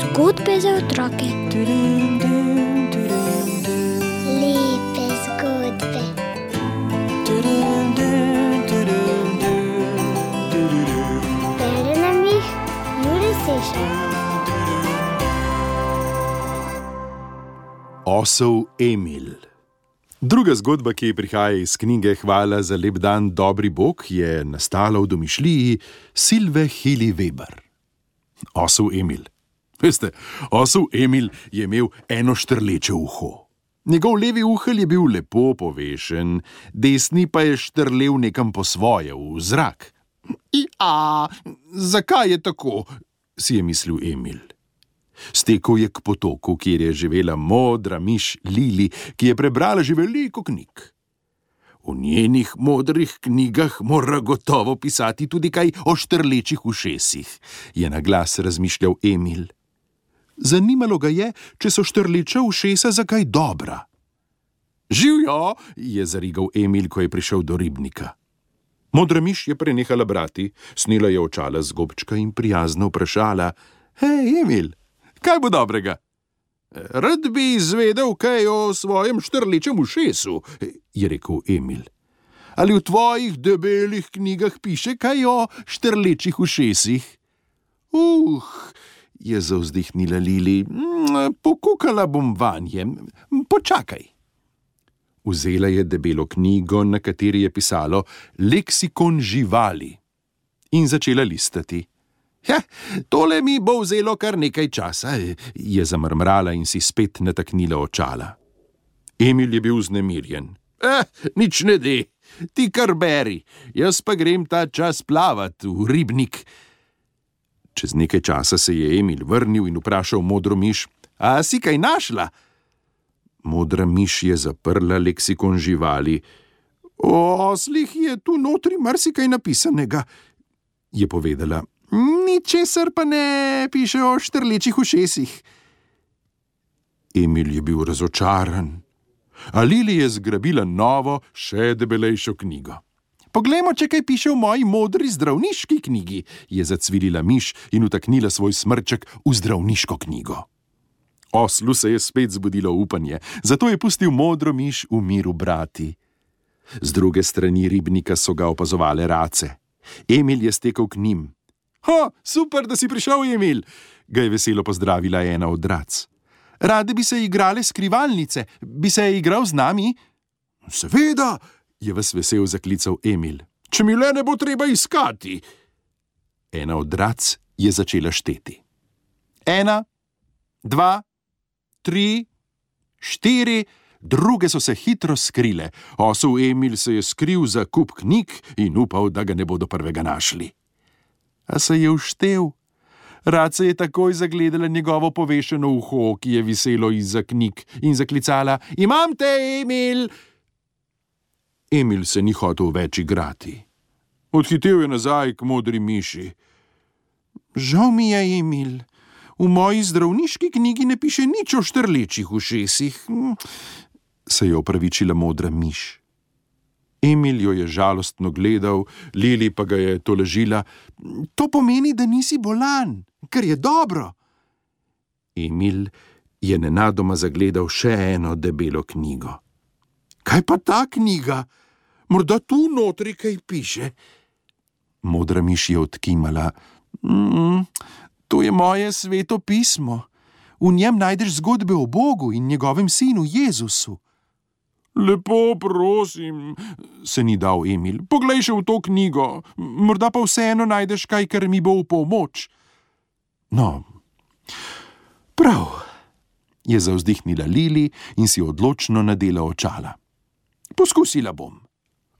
Zgodbe za otroke. Lepe zgodbe. Bere nam jih Juri Sešar. Osel Emil. Druga zgodba, ki prihaja iz knjige Hvala za lep dan, dobri Bog, je nastala v domišljiji Silve Hili Weber. Osel Emil. Veste, osel Emil je imel eno štrleče uho. Njegov levi uhelj je bil lepo povešen, desni pa je štrlel nekam po svoje v zrak. Ja, zakaj je tako? si je mislil Emil. Stekel je k potoku, kjer je živela modra miš Lili, ki je prebrala že veliko knjig. V njenih modrih knjigah mora gotovo pisati tudi kaj o štrlečih ušesih, je na glas razmišljal Emil. Zanimalo ga je, če so štrleča ušesa za kaj dobra. Živijo, je zarigal Emil, ko je prišel do ribnika. Modra miš je prenehala brati, snila je očala z gobčka in prijazno vprašala: Hej, Emil, kaj bo dobrega? Rad bi izvedel kaj o svojem štrlečem ušesu, je rekel Emil. Ali v tvojih debelih knjigah piše kaj o štrlečih ušesih? Uh, je zavzdihnila Lili, "Mm, pokukala bom vanje, počakaj. Vzela je debelo knjigo, na kateri je pisalo Leksikon živali, in začela listati. Ja, tole mi bo vzelo kar nekaj časa, je zamrmrala in si spet nataknila očala. Emil je bil znemirjen. Eh, nič ne de, ti kar beri, jaz pa grem ta čas plavat v ribnik. Čez nekaj časa se je Emil vrnil in vprašal modro miš: A si kaj našla? Modra miš je zaprla leksikon živali. O oslih je tu notri marsikaj napisanega, je povedala. Ničesar pa ne piše o štrlečih ušesih. Emil je bil razočaran. A Lili je zgrabila novo, še debelejšo knjigo. Poglejmo, če kaj piše v moji modri zdravniški knjigi, je zacvilila miš in utaknila svoj smrček v zdravniško knjigo. Oslu se je spet zbudilo upanje, zato je pustil modro miš v miru brati. Z druge strani ribnika so ga opazovale race. Emil je stekel k njim. Ha, super, da si prišel, Emil, ga je veselo pozdravila ena od rac. Rade bi se igrale skrivalnice, bi se igral z nami? Seveda, je vas vesel zaklical Emil. Če mi le ne bo treba iskati. Ena od rac je začela šteti. Ena, dva, tri, štiri, druge so se hitro skrile. Osel Emil se je skril za kup knjig in upal, da ga ne bodo prvega našli. A se je uštev? Raca je takoj zagledala njegovo povešeno uho, ki je viselo izza knjig, in zaklicala: Imam te, Emil! Emil se ni hotel več igrati. Odhitel je nazaj k modri miši. Žal mi je, Emil, v moji zdravniški knjigi ne piše nič o štrlečih ušesih, se je opravičila modra miš. Emil jo je žalostno gledal, Lili pa ga je tolažila. To pomeni, da nisi bolan, kar je dobro. Emil je nenadoma zagledal še eno debelo knjigo. Kaj pa ta knjiga? Morda tu notri kaj piše? Modra miš je odkimala. Mm, to je moje sveto pismo. V njem najdeš zgodbe o Bogu in njegovem sinu Jezusu. Lepo prosim, se ni dal Emil. Poglej še v to knjigo, morda pa vseeno najdeš kaj, kar mi bo v pomoč. No, prav, je zavzdihnila Lili in si odločno nadela očala. Poskusila bom.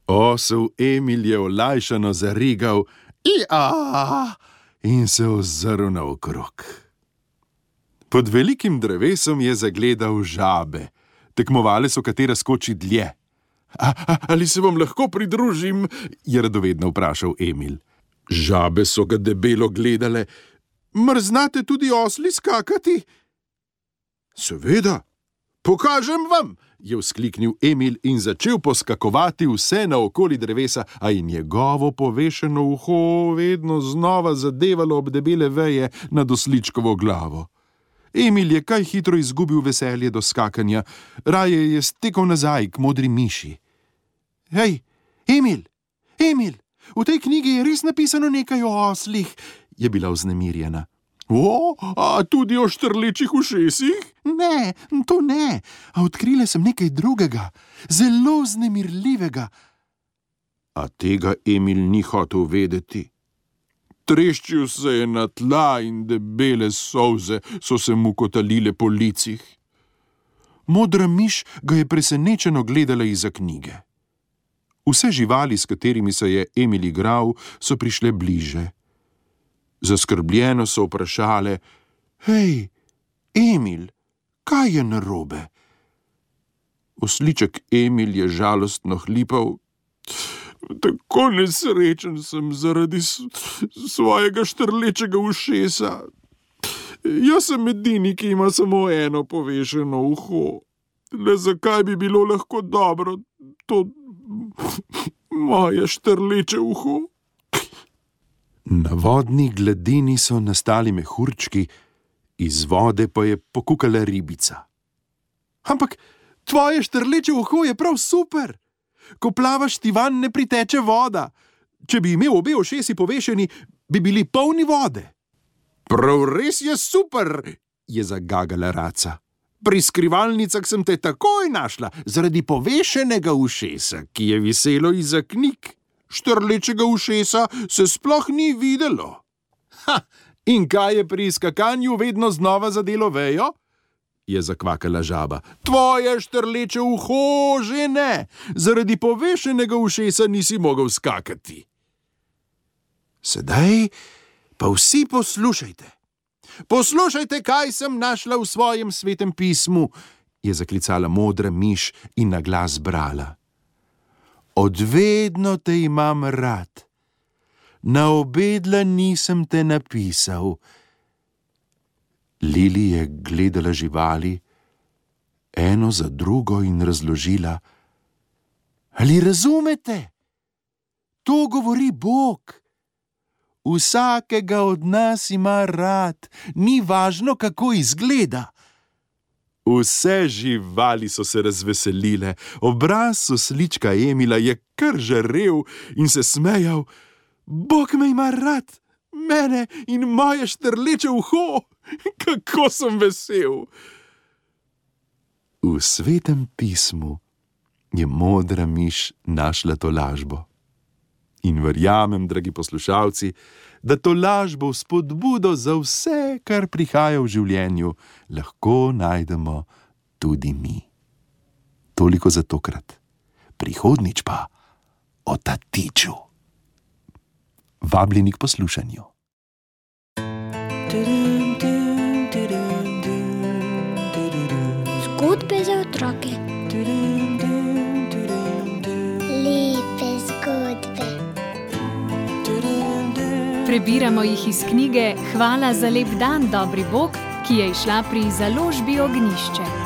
Osel Emil je olajšano zarigal, ja, in se ozrl naokrog. Pod velikim drevesom je zagledal žabe tekmovale so, katera skoči dlje. A, a, ali se vam lahko pridružim? je radovedno vprašal Emil. Žabe so ga debelo gledale. Mrznate tudi osli skakati? Seveda, Pokažem vam, je vzkliknil Emil in začel poskakovati vse naokoli drevesa, a je njegovo povešeno uho vedno znova zadevalo ob debele veje nad osličkovo glavo. Emil je kaj hitro izgubil veselje do skakanja, raje je stekel nazaj k modri miši. Hej, Emil, Emil, v tej knjigi je res napisano nekaj o oslih, je bila vznemirjena. O, a tudi o štrlečih ušesih? Ne, to ne. A odkrila sem nekaj drugega, zelo znemirljivega. A tega Emil ni hotel vedeti. Treščil se je na tla in debele solze so se mu kotalile po licih. Modra miš ga je presenečeno gledala izza knjige. Vse živali, s katerimi se je Emil igral, so prišle bliže. Zaskrbljeno so vprašale: Hej, Emil, kaj je narobe? Osliček Emil je žalostno hlipal. Tako nesrečen sem zaradi svojega štrlečega ušesa. Jaz sem edini, ki ima samo eno povešeno uho. Le zakaj bi bilo lahko dobro to moje štrleče uho? Na vodni gladini so nastali mehurčki, iz vode pa je pokukala ribica. Ampak tvoje štrleče uho je prav super! Ko plavaš, ti van ne priteče voda. Če bi imel obe ošesi povešeni, bi bili polni vode. Prav res je super, je zagagala raca. Pri skrivalnicah sem te takoj našla, zaradi povešenega ušesa, ki je viselo iza knjig. Štrlečega ušesa se sploh ni videlo. Ha, in kaj je pri skakanju vedno znova zadelo vejo? Je zakvakala žaba. Tvoje štrleče uho že ne, zaradi povešenega ušesa nisi mogel skakati. Sedaj pa vsi poslušajte. Poslušajte, kaj sem našla v svojem svetem pismu, je zaklicala modra miš in na glas brala. Odvedno te imam rad, na obedla nisem te napisal. Lili je gledala živali, eno za drugo in razložila: Ali razumete? To govori Bog. Vsakega od nas ima rad, ni važno, kako izgleda. Vse živali so se razveselile, obraz soslička Emila je kar žarev in se smejal: Bog me ima rad, mene in moje štrleče uho, kako sem vesel. V svetem pismu je modra miš našla to lažbo. In verjamem, dragi poslušalci, da to lažbo spodbudo za vse, kar prihaja v življenju, lahko najdemo tudi mi. Toliko za tokrat, prihodnič pa o tatiču. Vabljeni k poslušanju. Zgodbe Prebiramo jih iz knjige Hvala za lep dan, dobri Bog, ki je išla pri založbi Ognišče.